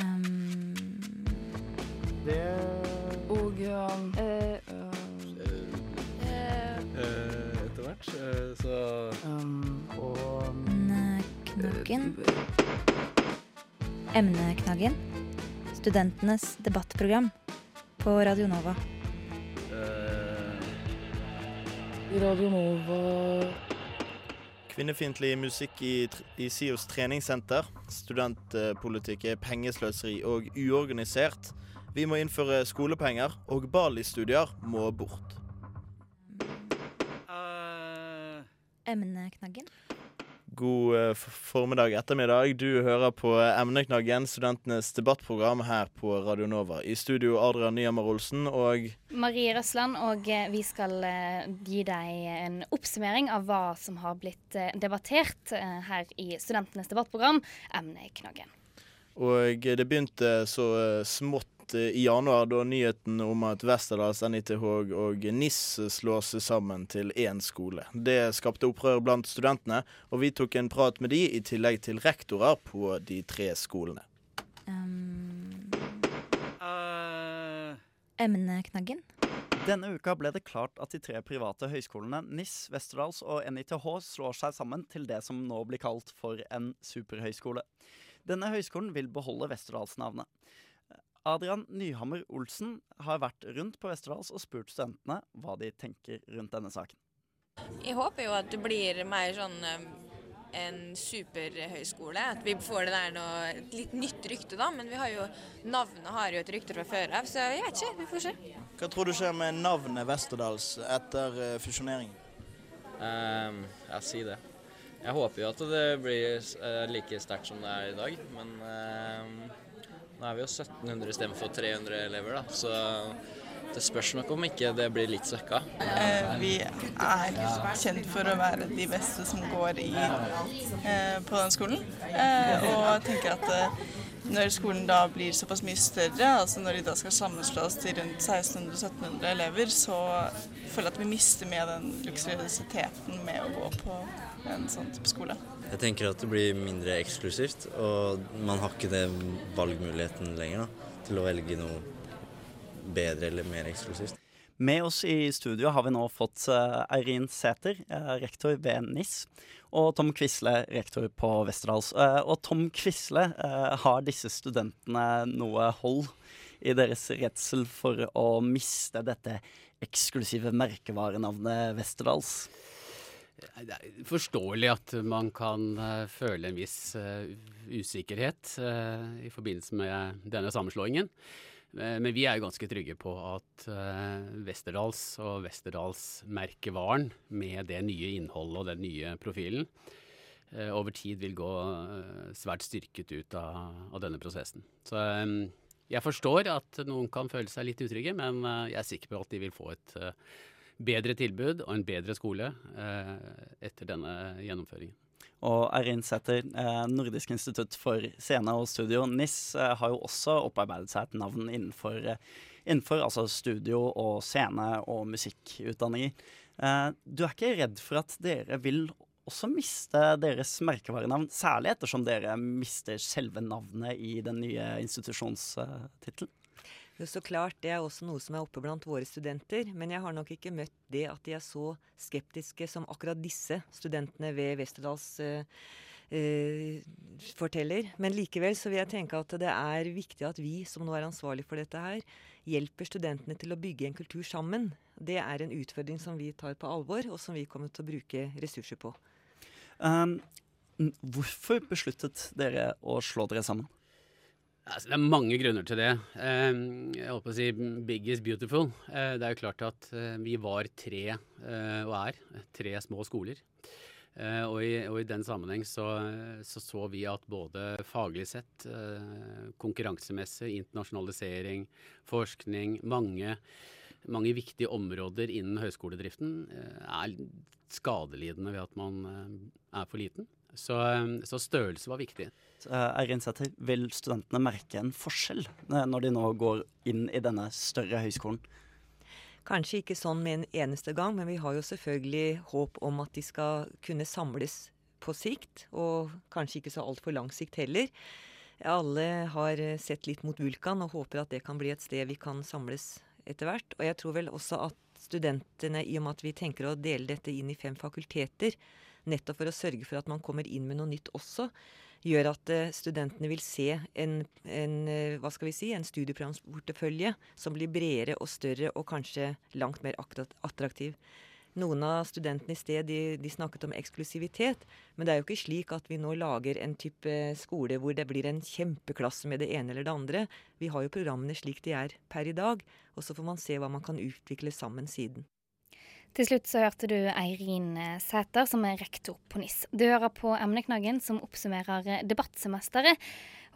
Um, Det og ja, Eh, eh, Eh, etter hvert. så um, og Emneknaggen. Emneknaggen. Studentenes debattprogram på Radio Nova. eh, Radio Nova Kvinnefiendtlig musikk i, i SIOs treningssenter. Studentpolitikk er pengesløseri og uorganisert. Vi må innføre skolepenger, og Bali-studier må bort. Emneknaggen. God eh, formiddag ettermiddag. Du hører på Emneknaggen, studentenes debattprogram her på Radio Nova. I studio Adrian Nyhammer Olsen og Marie Røsland, og eh, vi skal eh, gi deg en oppsummering av hva som har blitt debattert her i Studentenes debattprogram, Emneknaggen. Og det begynte så smått eh, i januar, da nyheten om at Westerdals, NITH og NIS slår seg sammen til én skole. Det skapte opprør blant studentene, og vi tok en prat med de, i tillegg til rektorer på de tre skolene. Um, Emneknaggen. Denne uka ble det klart at de tre private høyskolene NIS, Westerdals og NITH slår seg sammen til det som nå blir kalt for en superhøyskole. Denne høyskolen vil beholde Westerdals-navnet. Adrian Nyhammer Olsen har vært rundt på Westerdals og spurt studentene hva de tenker rundt denne saken. Jeg håper jo at det blir mer sånn eh, en superhøyskole. At vi får det der noe, et litt nytt rykte, da. Men vi har jo, navnet har jo et rykte fra før av, så jeg vet ikke. Vi får se. Hva tror du skjer med navnet Westerdals etter eh, fusjoneringen? Um, jeg si det. Jeg håper jo at det blir eh, like sterkt som det er i dag, men ehm, nå er vi jo 1700 istedenfor 300 elever, da, så det spørs nok om ikke det blir litt svekka. Eh, vi er kjent for å være de beste som går i, eh, på den skolen. Eh, og tenker at når skolen da blir såpass mye større, altså når de da skal sammenslås til rundt 1600-1700 elever, så føler jeg at vi mister med den luksuriøsiteten med å gå på en sånn type skole. Jeg tenker at det blir mindre eksklusivt, og man har ikke den valgmuligheten lenger da, til å velge noe bedre eller mer eksklusivt. Med oss i studio har vi nå fått eh, Eirin Sæther, eh, rektor ved NIS, og Tom Quisle, rektor på Westerdals. Eh, og Tom Quisle, har disse studentene noe hold i deres redsel for å miste dette eksklusive merkevarenavnet Westerdals? Det er forståelig at man kan eh, føle en viss eh, usikkerhet eh, i forbindelse med denne sammenslåingen. Eh, Men vi er jo ganske trygge på at eh, Westerdals og Westerdals-merkevaren med det nye innholdet og den nye profilen eh, over tid vil gå eh, svært styrket ut av, av denne prosessen. Så eh, jeg forstår at noen kan føle seg litt utrygge, men eh, jeg er sikker på at de vil få et eh, bedre tilbud og en bedre skole eh, etter denne gjennomføringen. Og Erin Sæther, eh, Nordisk institutt for scene og studio, NIS, eh, har jo også opparbeidet seg et navn innenfor, innenfor altså studio og scene og musikkutdanninger. Du er ikke redd for at dere vil også miste deres merkevarenavn, særlig ettersom dere mister selve navnet i den nye institusjonstittelen? Så klart, det er også noe som er oppe blant våre studenter. Men jeg har nok ikke møtt det at de er så skeptiske som akkurat disse studentene ved Westerdals eh, eh, forteller. Men likevel så vil jeg tenke at det er viktig at vi som nå er ansvarlig for dette her, hjelper studentene til å bygge en kultur sammen. Det er en utfordring som vi tar på alvor, og som vi kommer til å bruke ressurser på. Um, hvorfor besluttet dere å slå dere sammen? Altså, det er mange grunner til det. Eh, jeg holdt på å si big is beautiful. Eh, det er jo klart at eh, vi var tre, eh, og er, tre små skoler. Og, i, og i den sammenheng så, så så vi at både faglig sett, konkurransemessig, internasjonalisering, forskning, mange, mange viktige områder innen høyskoledriften er skadelidende ved at man er for liten. Så, eh, så størrelse var viktig. Eh, Eirin Sæther, vil studentene merke en forskjell eh, når de nå går inn i denne større høyskolen? Kanskje ikke sånn med en eneste gang, men vi har jo selvfølgelig håp om at de skal kunne samles på sikt, og kanskje ikke så altfor lang sikt heller. Alle har eh, sett litt mot Vulkan og håper at det kan bli et sted vi kan samles etter hvert. Og jeg tror vel også at studentene, i og med at vi tenker å dele dette inn i fem fakulteter, nettopp for å sørge for at man kommer inn med noe nytt også, gjør at eh, studentene vil se en, en, eh, hva skal vi si, en studieprogramsportefølje som blir bredere og større og kanskje langt mer attraktiv. Noen av studentene i sted de, de snakket om eksklusivitet, men det er jo ikke slik at vi nå lager en type skole hvor det blir en kjempeklasse med det ene eller det andre. Vi har jo programmene slik de er per i dag, og så får man se hva man kan utvikle sammen siden. Til slutt så hørte du Eirin Sæter, som er rektor på NIS. Du hører på Emneknaggen, som oppsummerer debattsemesteret.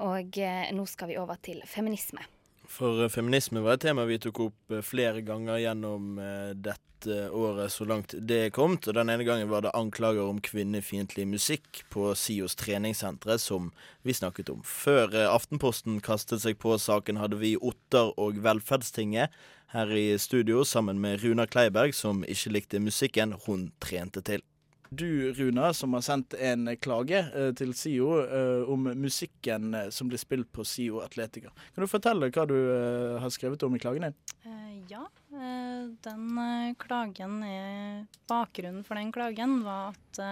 Og eh, nå skal vi over til feminisme. For eh, feminisme var et tema vi tok opp eh, flere ganger gjennom eh, dette året, så langt det er kommet. Og den ene gangen var det anklager om kvinnefiendtlig musikk på SIOs treningssentre, som vi snakket om. Før eh, Aftenposten kastet seg på saken, hadde vi Ottar og Velferdstinget her i studio sammen med Runa Kleiberg, som ikke likte musikken hun trente til. Du, Runa, som har sendt en klage eh, til SIO eh, om musikken eh, som blir spilt på SIO Atletica. Kan du fortelle hva du eh, har skrevet om i klagen din? Eh, ja, eh, den klagen er Bakgrunnen for den klagen var at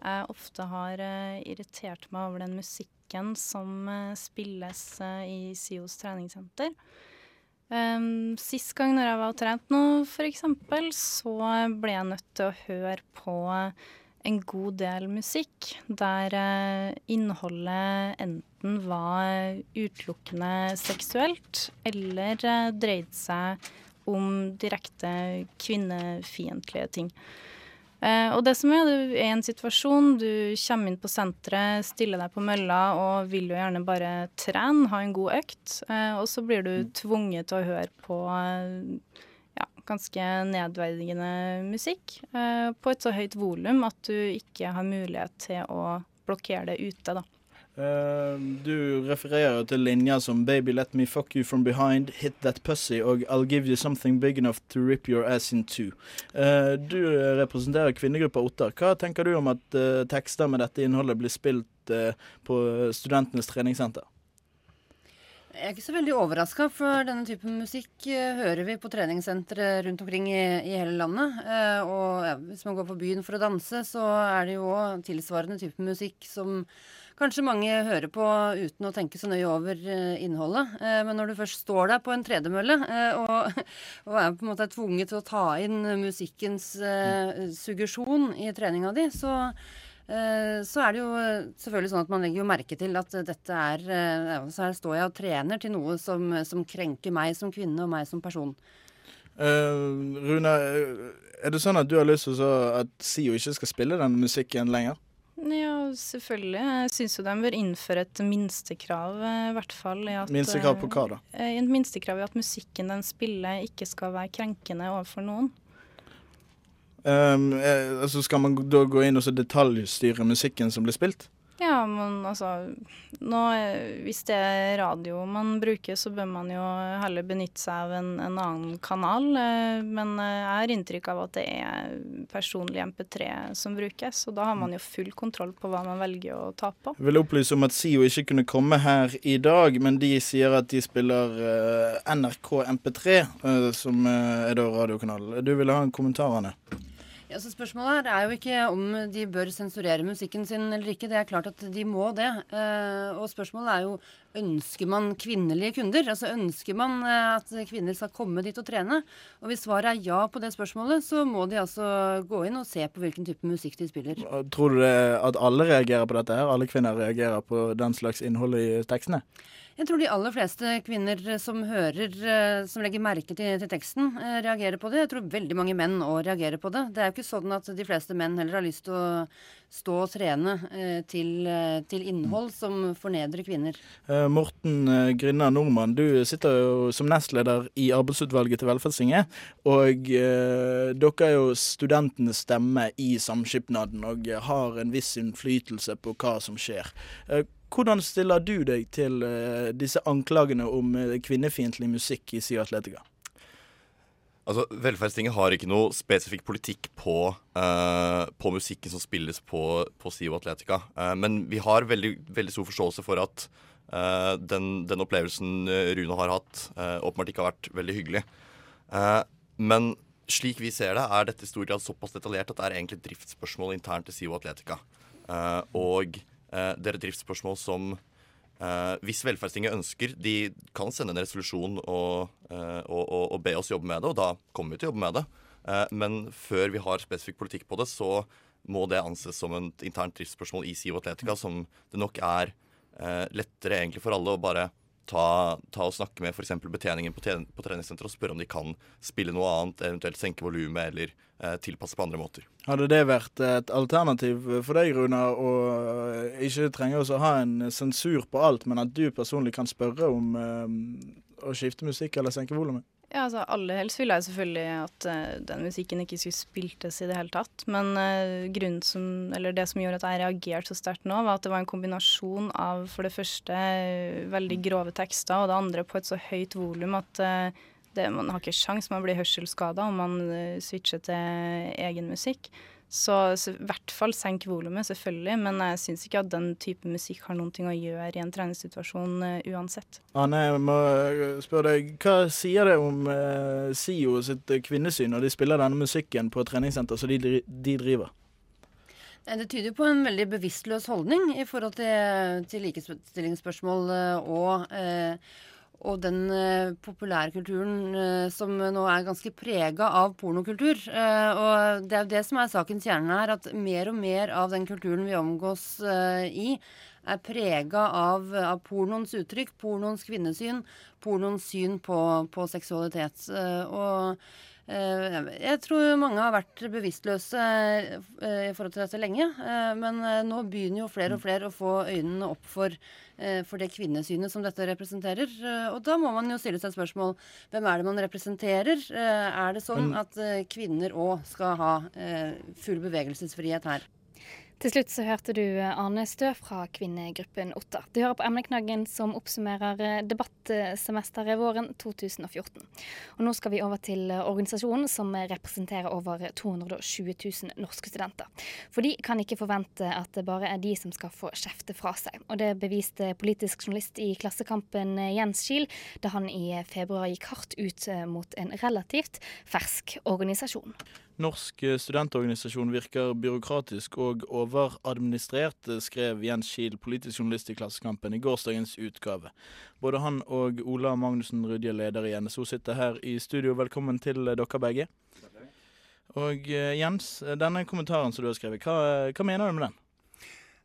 jeg ofte har irritert meg over den musikken som spilles i SIOs treningssenter. Um, sist gang når jeg var og trente nå, f.eks., så ble jeg nødt til å høre på en god del musikk der eh, innholdet enten var utelukkende seksuelt eller eh, dreide seg om direkte kvinnefiendtlige ting. Eh, og det som er, du er i en situasjon, du kommer inn på senteret, stiller deg på mølla og vil jo gjerne bare trene, ha en god økt, eh, og så blir du tvunget til å høre på eh, ja, ganske nedverdigende musikk eh, på et så høyt volum at du ikke har mulighet til å blokkere det ute, da. Eh, du refererer til linjer som 'Baby, let me fuck you from behind', 'Hit that pussy' og 'I'll give you something big enough to rip your ass in two'. Eh, du representerer kvinnegruppa Ottar. Hva tenker du om at eh, tekster med dette innholdet blir spilt eh, på studentenes treningssenter? Jeg er ikke så veldig overraska, for denne typen musikk eh, hører vi på treningssentre rundt omkring i, i hele landet. Og ja, hvis man går på byen for å danse, så er det jo òg tilsvarende type musikk som kanskje mange hører på uten å tenke så nøye over eh, innholdet. Eh, men når du først står der på en tredemølle eh, og, og er på en måte tvunget til å ta inn musikkens suggesjon i treninga di, så så er det jo selvfølgelig sånn at man legger jo merke til at dette er Så her står jeg og trener til noe som, som krenker meg som kvinne og meg som person. Uh, Rune, er det sånn at du har lyst til å- at SIO ikke skal spille den musikken lenger? Ja, selvfølgelig. Jeg syns jo de bør innføre et minstekrav, eh, i hvert fall. I at, Minstekrav på hva da? eh, Et minstekrav i at musikken den spiller, ikke skal være krenkende overfor noen. Um, eh, altså skal man da gå inn og så detaljstyre musikken som blir spilt? Ja, men altså nå, Hvis det er radio man bruker, så bør man jo heller benytte seg av en, en annen kanal. eh, Men eh, jeg har inntrykk av at det er personlig MP3 som brukes, og da har man jo full kontroll på hva man velger å ta på. Jeg vil opplyse om at SIO ikke kunne komme her i dag, men de sier at de spiller eh, NRK MP3, eh, som er da radiokanalen. Du ville ha en kommentar, Anne? Ja, så Spørsmålet her er jo ikke om de bør sensurere musikken sin eller ikke. Det er klart at de må det. Eh, og spørsmålet er jo ønsker man kvinnelige kunder? Altså Ønsker man eh, at kvinner skal komme dit og trene? Og Hvis svaret er ja på det spørsmålet, så må de altså gå inn og se på hvilken type musikk de spiller. Tror du at alle reagerer på dette her? Alle kvinner reagerer på den slags innhold i tekstene? Jeg tror de aller fleste kvinner som hører, eh, som legger merke til, til teksten, eh, reagerer på det. Jeg tror veldig mange menn òg reagerer på det. Det er jo ikke sånn at de fleste menn heller har lyst til å stå og trene eh, til, eh, til innhold som fornedrer kvinner. Eh, Morten Grinna Grynna Nordmann, du sitter jo som nestleder i arbeidsutvalget til Velferdstinget. Og eh, dere er jo studentenes stemme i samskipnaden og har en viss innflytelse på hva som skjer. Hvordan stiller du deg til uh, disse anklagene om uh, kvinnefiendtlig musikk i SIO Atletica? Altså, Velferdstinget har ikke noe spesifikk politikk på, uh, på musikken som spilles på, på SIO Atletica. Uh, men vi har veldig, veldig stor forståelse for at uh, den, den opplevelsen Rune har hatt, åpenbart ikke har vært veldig hyggelig. Men slik vi ser det, er dette i stor grad såpass detaljert at det er egentlig et driftsspørsmål internt til SIO Atletica. Og det er et driftsspørsmål som eh, hvis Velferdstinget ønsker, de kan sende en resolusjon og, eh, og, og, og be oss jobbe med det, og da kommer vi til å jobbe med det. Eh, men før vi har spesifikk politikk på det, så må det anses som et internt driftsspørsmål i SIO Atletica, som det nok er eh, lettere egentlig for alle å bare ta, ta og snakke med f.eks. betjeningen på, tjen på treningssenteret og spørre om de kan spille noe annet, eventuelt senke volumet eller eh, tilpasse på andre måter. Hadde det vært et alternativ for deg, Rune, å ikke trenge å ha en sensur på alt, men at du personlig kan spørre om eh, å skifte musikk eller senke volumet? Ja, altså Aller helst ville jeg selvfølgelig at uh, den musikken ikke skulle spiltes i det hele tatt. Men uh, grunnen som, eller det som gjorde at jeg reagerte så sterkt nå, var at det var en kombinasjon av for det første uh, veldig grove tekster, og det andre på et så høyt volum at det, man har ikke sjans, man blir hørselsskada om man switcher til egen musikk. Så så i hvert fall senk volumet, selvfølgelig, men jeg syns ikke at den type musikk har noen ting å gjøre i en treningssituasjon uh, uansett. Anne, jeg må spørre deg, hva sier det om uh, SIO sitt kvinnesyn når de spiller denne musikken på treningssenter som de, de driver? Det tyder på en veldig bevisstløs holdning i forhold til, til likestillingsspørsmål eh, og, eh, og den populære populærkulturen eh, som nå er ganske prega av pornokultur. Eh, og det er jo det som er sakens kjerne her, at mer og mer av den kulturen vi omgås eh, i, er prega av, av pornoens uttrykk, pornoens kvinnesyn, pornoens syn på, på seksualitet. Eh, og Eh, Jeg tror mange har vært bevisstløse eh, i forhold til dette lenge. eh, Men eh, nå begynner jo flere og flere å få øynene opp for, eh, for det kvinnesynet som dette representerer. Eh, Og da må man jo stille seg spørsmål. Hvem er det man representerer? Eh, Er det sånn at eh, kvinner òg skal ha eh, full bevegelsesfrihet her? Til slutt så hørte du Arne Stø fra kvinnegruppen Otta. Du hører på emneknaggen som oppsummerer eh, debattsemesteret våren 2014. Og nå skal vi over til eh, organisasjonen som representerer over 220 000 norske studenter. For de kan ikke forvente at det bare er de som skal få kjefte fra seg. Og det beviste politisk journalist i Klassekampen eh, Jens Kiel da han i februar gikk hardt ut eh, mot en relativt fersk organisasjon. Norsk eh, studentorganisasjon virker byråkratisk og overadministrert, eh, skrev Jens Kiel, politisk journalist i Klassekampen, i gårsdagens utgave. Både han og Ola Magnussen Rydje, leder i NSO, sitter her i studio. Velkommen til eh, dere begge. Og Jens, denne kommentaren som du har skrevet, hva, hva mener du med den?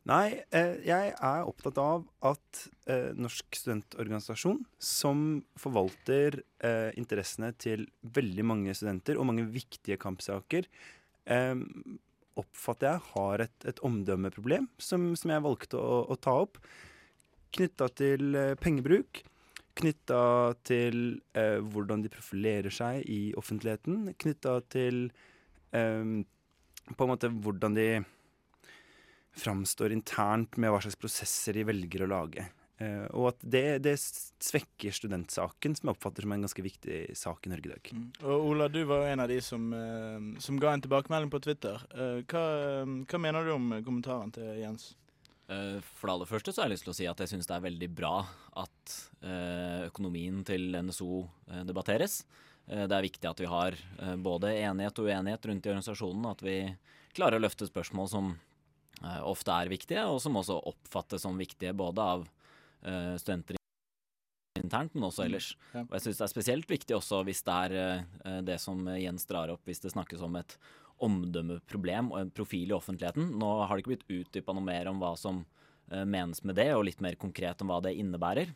Nei, eh, jeg er opptatt av at eh, Norsk studentorganisasjon, som forvalter eh, interessene til veldig mange studenter og mange viktige kampsaker, oppfatter jeg har et, et omdømmeproblem som, som jeg valgte å, å ta opp, knytta til pengebruk. Knytta til eh, hvordan de profilerer seg i offentligheten. Knytta til eh, på en måte hvordan de framstår internt med hva slags prosesser de velger å lage. Uh, og at det, det svekker studentsaken, som jeg oppfatter som en ganske viktig sak i Norge i dag. Og Ola, du var en av de som, uh, som ga en tilbakemelding på Twitter. Uh, hva, hva mener du om kommentaren til Jens? Eh, For det aller første så har jeg lyst til å si at jeg syns det er veldig bra at eh, økonomien til NSO debatteres. Eh, Det er viktig at vi har både enighet og uenighet rundt i organisasjonen. At vi klarer å løfte spørsmål som ofte er viktige, og som også oppfattes som viktige både av eh, studenter internt, men også ellers. Ja. Og jeg syns det er spesielt viktig også hvis det er eh, det som Jens drar opp, hvis det snakkes om et omdømmeproblem og en profil i offentligheten. Nå har det ikke blitt utdypa noe mer om hva som eh, menes med det, og litt mer konkret om hva det innebærer.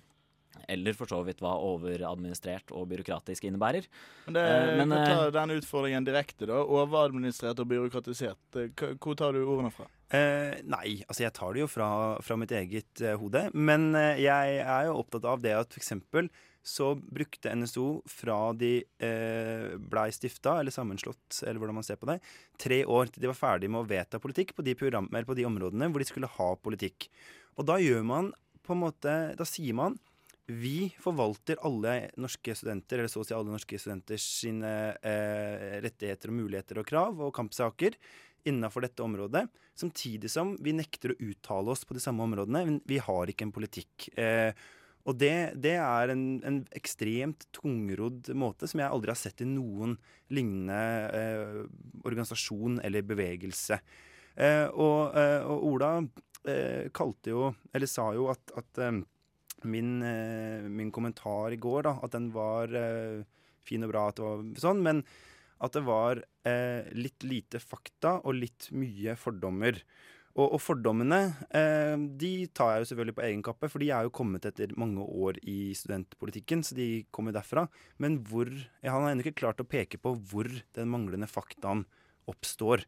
Eller for så vidt hva overadministrert og byråkratisk innebærer. Men det, Eh, men, eh, ta den utfordringen direkte, da. Overadministrert og byråkratisert. Eh, Hvor tar du ordene fra? Eh, nei, altså jeg tar det jo fra, fra mitt eget eh, hode. Men eh, jeg er jo opptatt av det at f.eks. så brukte NSO fra de eh, blei stifta, eller sammenslått, eller hvordan man ser på det, tre år til de var ferdig med å vedta politikk på de, program, på de områdene hvor de skulle ha politikk. Og da gjør man på en måte Da sier man vi forvalter alle norske studenter, eller så å si alle norske studenters sine eh, rettigheter og muligheter og krav og kampsaker innafor dette området, samtidig som vi nekter å uttale oss på de samme områdene. Vi har ikke en politikk. Eh, og det, det er en, en, ekstremt tungrodd måte som jeg aldri har sett i noen lignende eh, organisasjon eller bevegelse. Eh, og, eh, og, Ola eh, kalte jo, eller sa jo at, at eh, min, min, kommentar i går, da, at den var fin og bra, at det var sånn, men at det var litt lite fakta og litt mye fordommer. Og, og fordommene eh, de tar jeg jo selvfølgelig på egen kappe, for de er jo kommet etter mange år i studentpolitikken, så de kommer derfra. Men hvor ja, Han har ennå ikke klart å peke på hvor den manglende faktaen oppstår.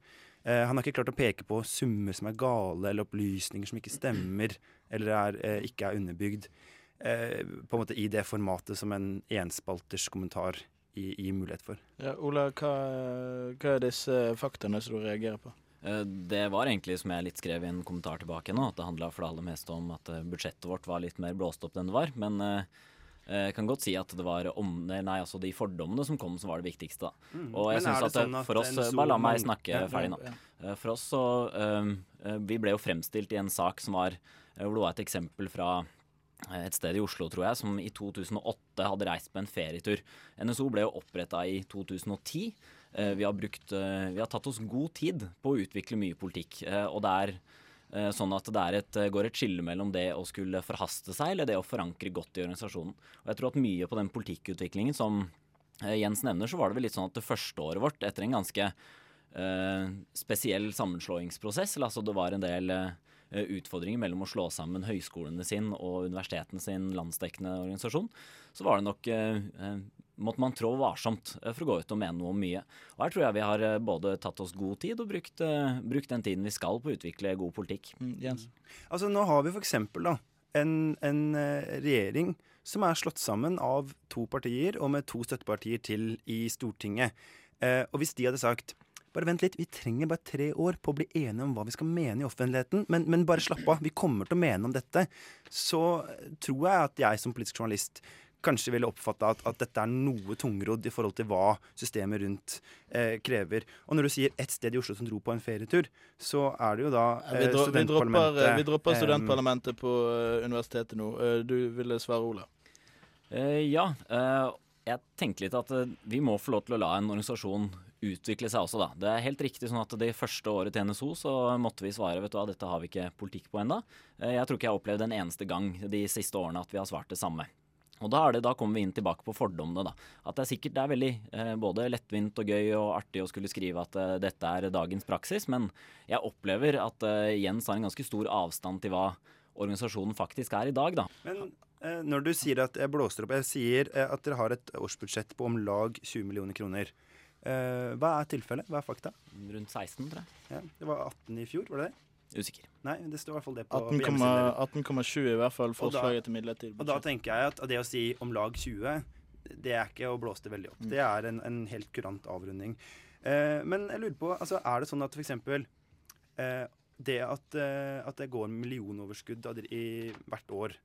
Eh, han har ikke klart å peke på summer som er gale, eller opplysninger som ikke stemmer, eller er, eh, ikke er underbygd. Eh, på en måte i det formatet som en enspalters kommentar gir mulighet for. Ja, Ola, hva, hva er disse faktaene som du reagerer på? Eh, det var egentlig som jeg litt skrev i en kommentar tilbake nå, at det handla for det aller meste om at eh, budsjettet vårt var litt mer blåst opp enn det var. Men eh, jeg kan godt si at det var om, nei, altså de fordommene som kom, som var det viktigste. da. Mm. Og jeg synes at, sånn at, for oss, Bare la meg snakke ja, ferdig nå. Ja. For oss så um, Vi ble jo fremstilt i en sak som var hvor det var et eksempel fra et sted i Oslo, tror jeg, som i 2008 hadde reist på en ferietur. NSO ble jo oppretta i 2010. Eh, vi har, brukt, eh, vi har tatt oss god tid på å utvikle mye politikk. Eh, og det er sånn at det et, går et skille mellom det å skulle forhaste seg eller det å forankre godt i organisasjonen. Og jeg tror at mye på den politikkutviklingen som Jens nevner, så var det vel litt sånn at det første året vårt, etter en ganske uh, spesiell sammenslåingsprosess, eller altså det var en del uh, utfordringer mellom å slå sammen høyskolene sin og universitetene sin landsdekkende organisasjon, så var det nok uh, måtte man trå varsomt eh, for å gå ut og mene noe om mye. Og Her tror jeg vi har eh, både tatt oss god tid og brukt, brukt den tiden vi skal på å utvikle god politikk. Mm, Jens? Altså Nå har vi f.eks. en, en regjering som er slått sammen av to partier og med to støttepartier til i Stortinget. Eh, og hvis de hadde sagt bare vent litt, vi trenger bare tre år på å bli enige om hva vi skal mene i offentligheten, men, men bare slapp av, vi kommer til å mene om dette, så tror jeg at jeg som politisk journalist kanskje ville oppfatta at, at, dette er noe tungrodd i forhold til hva systemet rundt eh, krever. Og når du sier ett sted i Oslo som dro på en ferietur, så er det jo da eh, vi, dro, vi, dropper, vi dropper studentparlamentet på uh, universitetet nå. Uh, du ville svare, Ola? Uh, ja. jeg tenkte litt at vi må få lov til å la en organisasjon utvikle seg også, da. Det er helt riktig sånn at det første året til NSO så måtte vi svare vet du hva, dette har vi ikke politikk på ennå. Jeg tror ikke jeg har opplevd en eneste gang de siste årene at vi har svart det samme. Og da, det, da, kommer vi inn tilbake på fordommene. da. At det er sikkert det er veldig eh, både lettvint og gøy og artig å skulle skrive at eh, dette er dagens praksis, men jeg opplever at eh, Jens har en ganske stor avstand til hva organisasjonen faktisk er i dag. da. Men eh, når du sier at jeg blåser opp Jeg sier eh, at dere har et årsbudsjett på om lag 20 millioner kroner. Eh, hva er tilfellet? Hva er fakta? Rundt 16, tror jeg. Ja, det var 18 i fjor, var det det? Usikker. Nei, det står i hvert fall det på 18,7 i hvert fall forslaget til midlertidig budsjett. Og da tenker jeg at det å si om lag 20, det er ikke å blåse det veldig opp. Mm. Det er en, en, helt kurant avrunding. Eh, men jeg lurer på, altså, er det sånn at f.eks. Eh, det at, eh, at, det går millionoverskudd i, hvert år,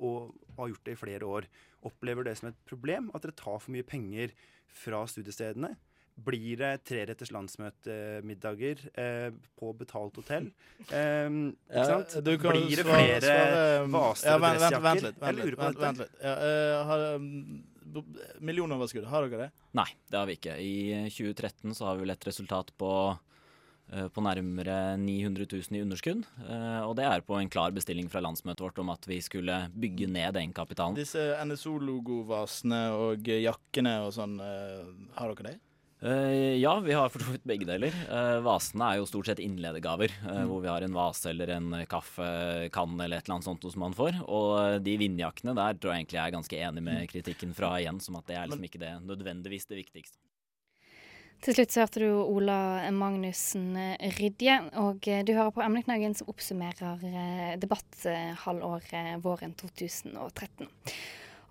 og har gjort det i flere år, opplever det som et problem? At dere tar for mye penger fra studiestedene? Blir det treretters landsmøtemiddager eh, på betalt hotell? Eh, ikke sant? Ja, Blir det flere svare, vaser ja, og dressjakker? Vent, vent, litt. Vent, vent litt. Ja, uh, har, um, millionoverskudd, har dere det? Nei, det har vi ikke. I 2013 så har vi vel et resultat på på nærmere 900 000 i underskudd. Uh, og det er på en klar bestilling fra landsmøtet vårt om at vi skulle bygge ned egenkapitalen. Disse NSO-logovasene og jakkene og sånn, har dere det? Ja, vi har for så vidt begge deler. Vasene er jo stort sett innledegaver. Uh, mm. Hvor vi har en vase eller en kaffekann eller et eller annet sånt som man får. Og de vindjakkene der tror jeg egentlig jeg er ganske enig med mm. kritikken fra Jens om at det er liksom ikke det nødvendigvis det viktigste. Til slutt så hørte du Ola Magnussen Rydje, og du hører på Emneknaggen som oppsummerer debatthalvåret våren 2013.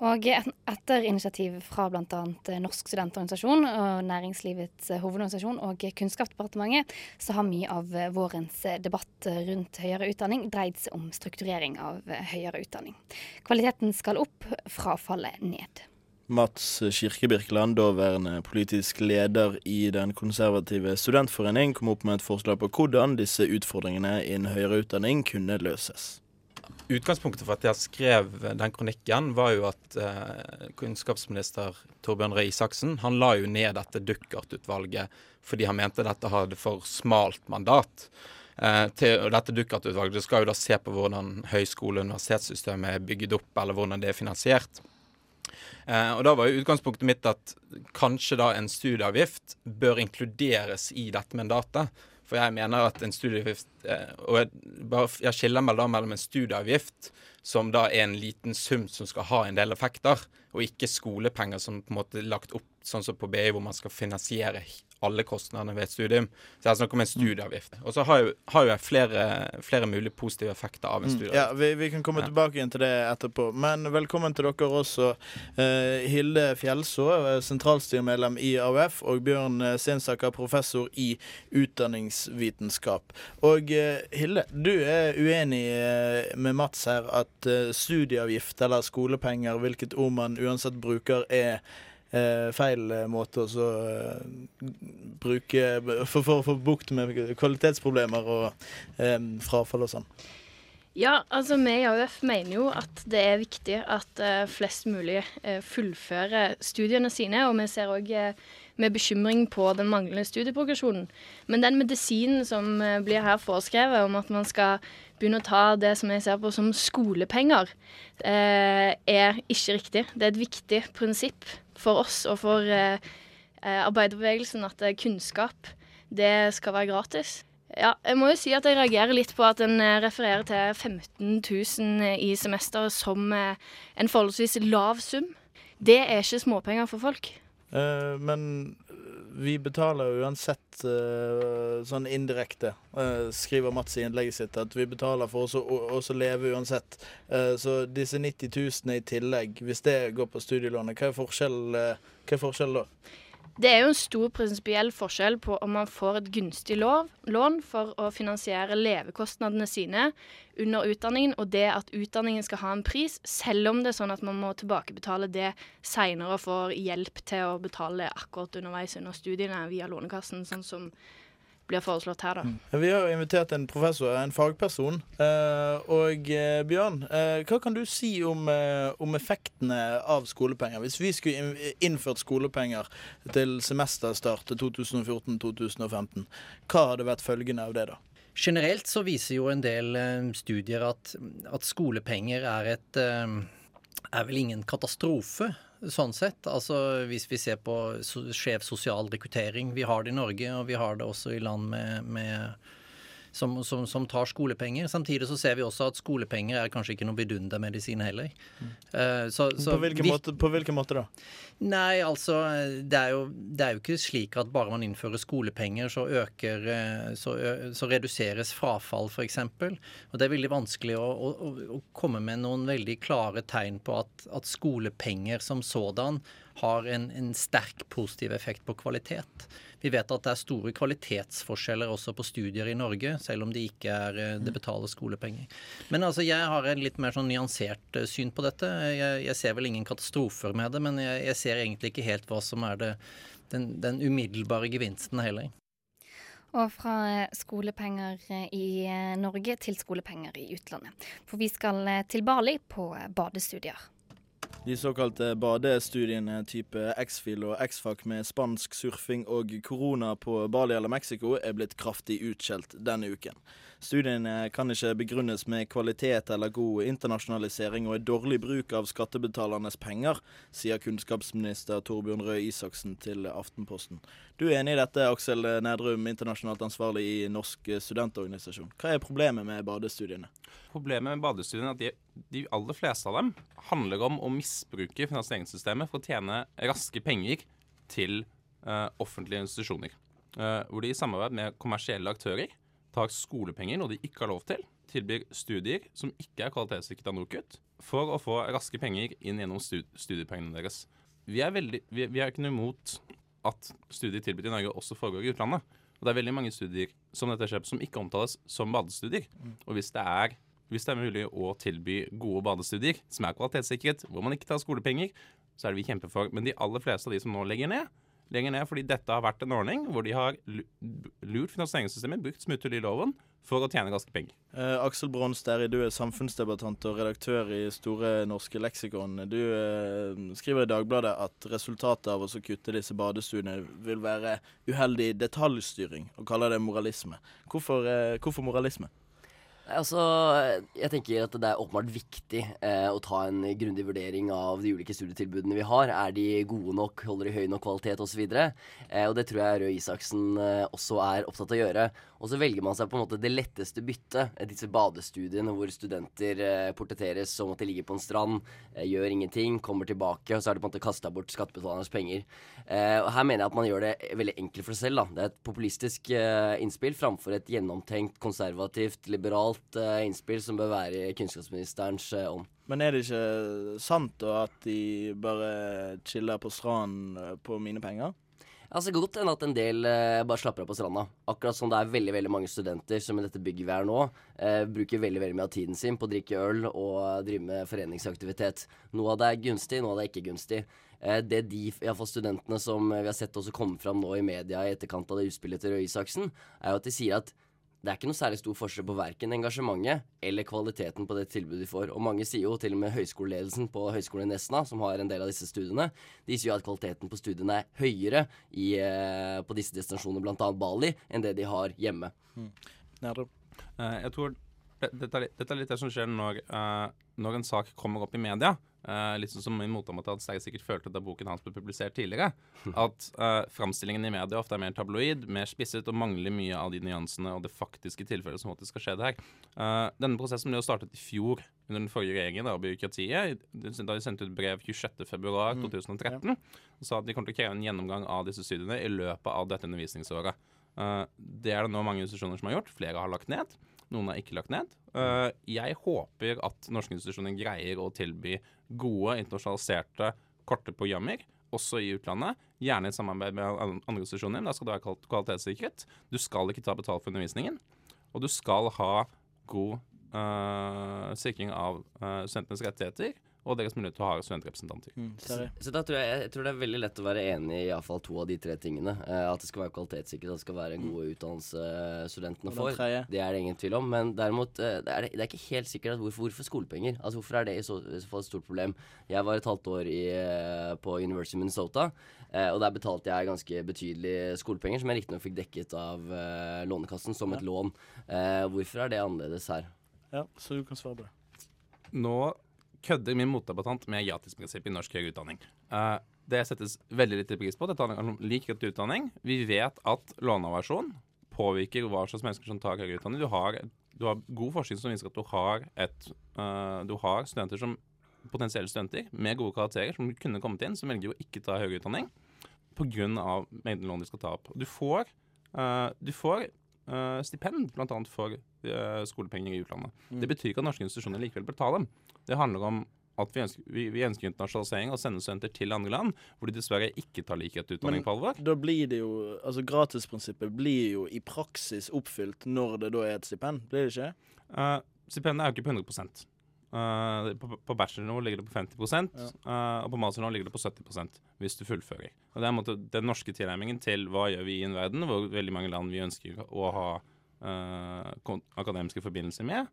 Og etter initiativ fra bl.a. Norsk studentorganisasjon og Næringslivets hovedorganisasjon og Kunnskapsdepartementet, så har mye av vårens debatt rundt høyere utdanning dreid seg om strukturering av høyere utdanning. Kvaliteten skal opp, frafallet ned. Mats Kirke Birkeland, daværende politisk leder i Den konservative studentforening, kom opp med et forslag på hvordan disse utfordringene innen høyere utdanning kunne løses. Utgangspunktet for at jeg skrev den kronikken, var jo at eh, kunnskapsminister Torbjørn Røe Isaksen han la jo ned dette Duckert-utvalget fordi han mente dette hadde for smalt mandat. Eh, til, dette Duckert-utvalget skal jo da se på hvordan høyskole- og universitetssystemet er bygget opp, eller hvordan det er finansiert. Eh, og Da var jo utgangspunktet mitt at kanskje da en studieavgift bør inkluderes i dette mandatet. For jeg mener at en studieavgift eh, Og jeg, bare, jeg skiller meg da mellom en studieavgift, som da er en liten sum som skal ha en del effekter, og ikke skolepenger som på en måte er lagt opp sånn som på BI, hvor man skal finansiere alle kostnadene ved et studium. Så jeg snakker om en studieavgift. Og så har jo, har jo jeg flere, flere mulige positive effekter av en Mm, studieavgift. Ja, vi, vi kan komme Ja. tilbake til det etterpå. Men velkommen til dere også. Eh, Hilde Fjellså, eh, sentralstyremedlem i AUF, og Bjørn Sensaker, professor i utdanningsvitenskap. Og eh, Hilde, du er uenig eh, med Mats her at eh, studieavgift eller skolepenger, hvilket ord man uansett bruker, er eh, feil eh, måte å eh, bruke for, å få bukt med kvalitetsproblemer og eh, frafall og sånn. Ja, altså vi i AUF mener jo at det er viktig at eh, flest mulig eh, fullfører studiene sine, og vi ser òg med bekymring på den manglende studieprogresjonen. Men den medisinen som blir her foreskrevet om at man skal begynne å ta det som jeg ser på som skolepenger, eh, er ikke riktig. Det er et viktig prinsipp for oss og for eh, eh, arbeiderbevegelsen at kunnskap, det skal være gratis. Ja, jeg må jo si at jeg reagerer litt på at en refererer til 15 000 i semesteret som en forholdsvis lav sum. Det er ikke småpenger for folk. Eh, men vi betaler uansett eh, sånn indirekte, eh, skriver Mats i innlegget sitt, at vi betaler for oss å leve uansett. Eh, så disse 90 000 i tillegg, hvis det går på studielånet, hva er forskjellen, hva er da? Det er jo en stor prinsipiell forskjell på om man får et gunstig lov, lån for å finansiere levekostnadene sine under utdanningen, og det at utdanningen skal ha en pris, selv om det er sånn at man må tilbakebetale det seinere og får hjelp til å betale akkurat underveis under studiene via Lånekassen, sånn som blir foreslått her, da. Vi har jo invitert en professor, en fagperson. Eh, og eh, Bjørn, eh, hva kan du si om, om effektene av skolepenger? Hvis vi skulle innført skolepenger til semesterstart 2014-2015, hva hadde vært følgende av det da? Generelt så viser jo en del studier at, at skolepenger er et er vel ingen katastrofe, sånn sett. Altså Hvis vi ser på skjev sosial rekruttering. Vi har det i Norge, og vi har det også i land med, med som, som, som tar skolepenger. Samtidig så ser vi også at skolepenger er kanskje ikke noe vidundermedisin heller. Eh, så, så på, hvilken vi- måte, på hvilken måte da? Nei, altså det er, jo, det er jo ikke slik at bare man innfører skolepenger, så øker eh, Så, så reduseres frafall, f.eks. Og det er veldig vanskelig å, å- å komme med noen veldig klare tegn på at, at skolepenger som sådan har en, en sterk positiv effekt på kvalitet. Vi vet at det er store kvalitetsforskjeller også på studier i Norge, selv om det ikke er, eh, det betales skolepenger. Men altså, jeg har en litt mer sånn nyansert eh, syn på dette. Jeg, jeg ser vel ingen katastrofer med det, men jeg, jeg ser egentlig ikke helt hva som er det, den, den umiddelbare gevinsten heller. Og fra eh, skolepenger i Norge til skolepenger i utlandet. For vi skal til Bali på badestudier. De såkalte badestudiene type X-Fil og X-Fac med spansk surfing og korona på Bali eller Mexico er blitt kraftig utskjelt denne uken. Studiene kan ikke begrunnes med kvalitet eller god internasjonalisering og er dårlig bruk av skattebetalernes penger, sier kunnskapsminister Torbjørn Røe Isaksen til Aftenposten. Du er enig i dette, Aksel Nedrum, internasjonalt ansvarlig i Norsk studentorganisasjon. Hva er problemet med badestudiene? Problemet med badestudiene er at de, de aller fleste av dem handler om å misbruke finansieringssystemet for å tjene raske penger til uh, offentlige institusjoner. Uh, hvor de i samarbeid med kommersielle aktører tar skolepenger, noe de ikke har lov til, tilbyr studier som ikke er kvalitetssikret av NOKUT, for å få raske penger inn gjennom studiepengene deres. Vi er, veldig, vi, vi er ikke noe imot at studier tilbudt i Norge også foregår i utlandet. Og det er veldig mange studier som dette skjer som ikke omtales som badestudier. Og hvis det er hvis det er mulig å tilby gode badestudier som er kvalitetssikret, hvor man ikke tar skolepenger, så er det vi kjemper for. Men de aller fleste av de som nå legger ned, legger ned fordi dette har vært en ordning hvor de har lurt finansieringssystemet, brukt smutthull i loven, for å tjene ganske penger. Eh, Aksel Bronsteri, du er samfunnsdebattant og redaktør i Store norske leksikon. Du eh, skriver i Dagbladet at resultatet av å kutte disse badestuene vil være uheldig detaljstyring, og kaller det moralisme. Hvorfor, eh, hvorfor moralisme? Altså, jeg tenker at det er åpenbart viktig eh, å ta en grundig vurdering av de ulike studietilbudene vi har. Er de gode nok, holder de høy nok kvalitet osv.? Eh, og det tror jeg Røe Isaksen eh, også er opptatt av å gjøre. Og så velger man seg på en måte det letteste byttet. Eh, disse badestudiene hvor studenter eh, portretteres som at de ligger på en strand, eh, gjør ingenting, kommer tilbake, og så er det på en måte kasta bort skattebetalernes penger. Eh, og her mener jeg at man gjør det veldig enkelt for seg selv. da. Det er et populistisk innspill framfor et gjennomtenkt, konservativt, liberalt eh, innspill som bør være i kunnskapsministerens eh, ånd. Men er det ikke sant da at de bare chiller på stranden eh, på mine penger? Altså godt enn at en del eh, bare slapper av på stranda. Akkurat som det er veldig veldig mange studenter som i dette bygget vi er nå, eh, bruker veldig veldig mye av tiden sin på å drikke øl og drive med foreningsaktivitet. Noe av det er gunstig, noe av det er ikke gunstig. Eh, det de, iallfall studentene som vi har sett også komme fram nå i media i etterkant av det utspillet til Røe Isaksen, er jo at de sier at det er ikke noe særlig stor forskjell på verken engasjementet eller kvaliteten på det tilbudet de får. Og mange sier jo, til og med høyskoleledelsen på Høgskolen i Nesna, som har en del av disse studiene, de sier jo at kvaliteten på studiene er høyere i, eh, på disse destinasjonene, bl.a. Bali, enn det de har hjemme. Eh, jeg tror dette, er, litt- dette er litt det som skjer når, eh, når en sak kommer opp i media. Eh, litt sånn som min jeg sikkert følte da boken hans ble publisert tidligere. At uh, framstillingen i media ofte er mer tabloid, mer spisset og mangler mye av de nyansene og det faktiske tilfellet som faktisk skje det her. Uh, denne prosessen ble jo startet i fjor under den forrige regjeringen da, og byråkratiet. Da de sendte ut brev 26.2.2013 og sa at de kommer til å kreve en gjennomgang av disse studiene i løpet av dette undervisningsåret. Uh, det er det nå mange institusjoner som har gjort. Flere har lagt ned. Noen har ikke lagt ned. Uh, jeg håper at norske institusjoner greier å tilby gode, internasjonaliserte, korte programmer, også i utlandet. Gjerne i samarbeid med andre institusjoner. men Da skal det være kval- kvalitetssikret. Du skal ikke ta betalt for undervisningen. Og du skal ha god eh, sikring av eh, studentenes rettigheter og deres mulighet til å ha studentrepresentanter. Så, så da tror jeg, jeg tror det er veldig lett å være enig i iallfall to av de tre tingene. Eh, at det skal være kvalitetssikret, at det skal være en god utdannelse eh, studentene får. Det er det ingen tvil om. Men derimot, eh, det er, det er ikke helt sikkert at hvorfor, hvorfor skolepenger. Altså Hvorfor er det i så, i så fall et stort problem? Jeg var et halvt år i, eh, på University of Minnesota, eh, og der betalte jeg ganske betydelige skolepenger, som jeg riktignok fikk dekket av eh, Lånekassen som et lån. Eh, hvorfor er det annerledes her? Ja, så du kan svare på det. Nå kødder min motdebattant med gratisprinsippet i norsk høyere utdanning. Uh, det settes veldig lite pris på. Dette handler om lik rett til utdanning. Vi vet at låneaversjon påvirker hva slags mennesker som tar høyere utdanning. Du har, du har god forskning som viser at du har, et, uh, du har studenter som potensielle studenter med gode karakterer som kunne kommet inn, som velger å ikke ta høyere utdanning pga. mengden lån de skal ta opp. Du får, uh, du får eh, stipend bl.a. for uh, skolepenger i utlandet. Mm. Det betyr ikke at norske institusjoner likevel bør ta dem. Det handler om at vi ønsker, vi, vi ønsker internasjonalisering og sende studenter til andre land hvor de dessverre ikke tar likhet til utdanning Men på alvor. da blir det jo Altså gratisprinsippet blir jo i praksis oppfylt når det da er et stipend, blir det ikke? Uh, stipendet er jo ikke på 100 Uh, på, på bachelornivå ligger det på 50 uh, og på masternivå ligger det på 70 hvis du fullfører. Og Det er en måte den norske tilnærmingen til hva gjør vi i en verden hvor veldig mange land vi ønsker å ha uh, akademiske forbindelser med,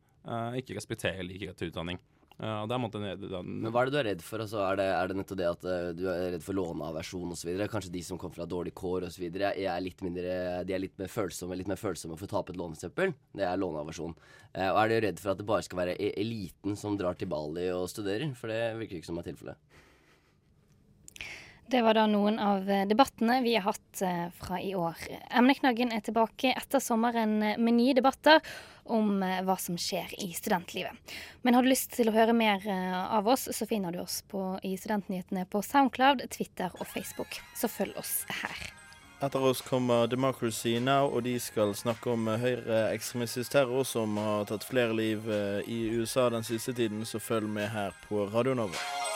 ikke respekterer lik rett til utdanning. Uh, er en måte den, den, Men hva er det du er redd for? Altså, er, det, er det nettopp det at uh, du er redd for låneaversjon osv.? Kanskje de som kommer fra dårlig kår osv. er litt er litt mer følsomme litt mer følsomme for å tape et lånesøppel. Det er låneaversjon. Uh, og er du redd for at det bare skal være eliten som drar til Bali og studerer? For det virker ikke som er tilfellet. Det var da noen av eh, debattene vi har hatt eh, fra i år. Emneknaggen er tilbake etter sommeren eh, med nye debatter om hva som skjer i studentlivet. Men har du lyst til å høre mer av oss, så finner du oss på, i Studentnyhetene på Soundcloud, Twitter og Facebook. Så følg oss her. Etter oss kommer Democracy Now, og de skal snakke om høyreekstremistisk terror som har tatt flere liv i USA den siste tiden, så følg med her på Radio Nova.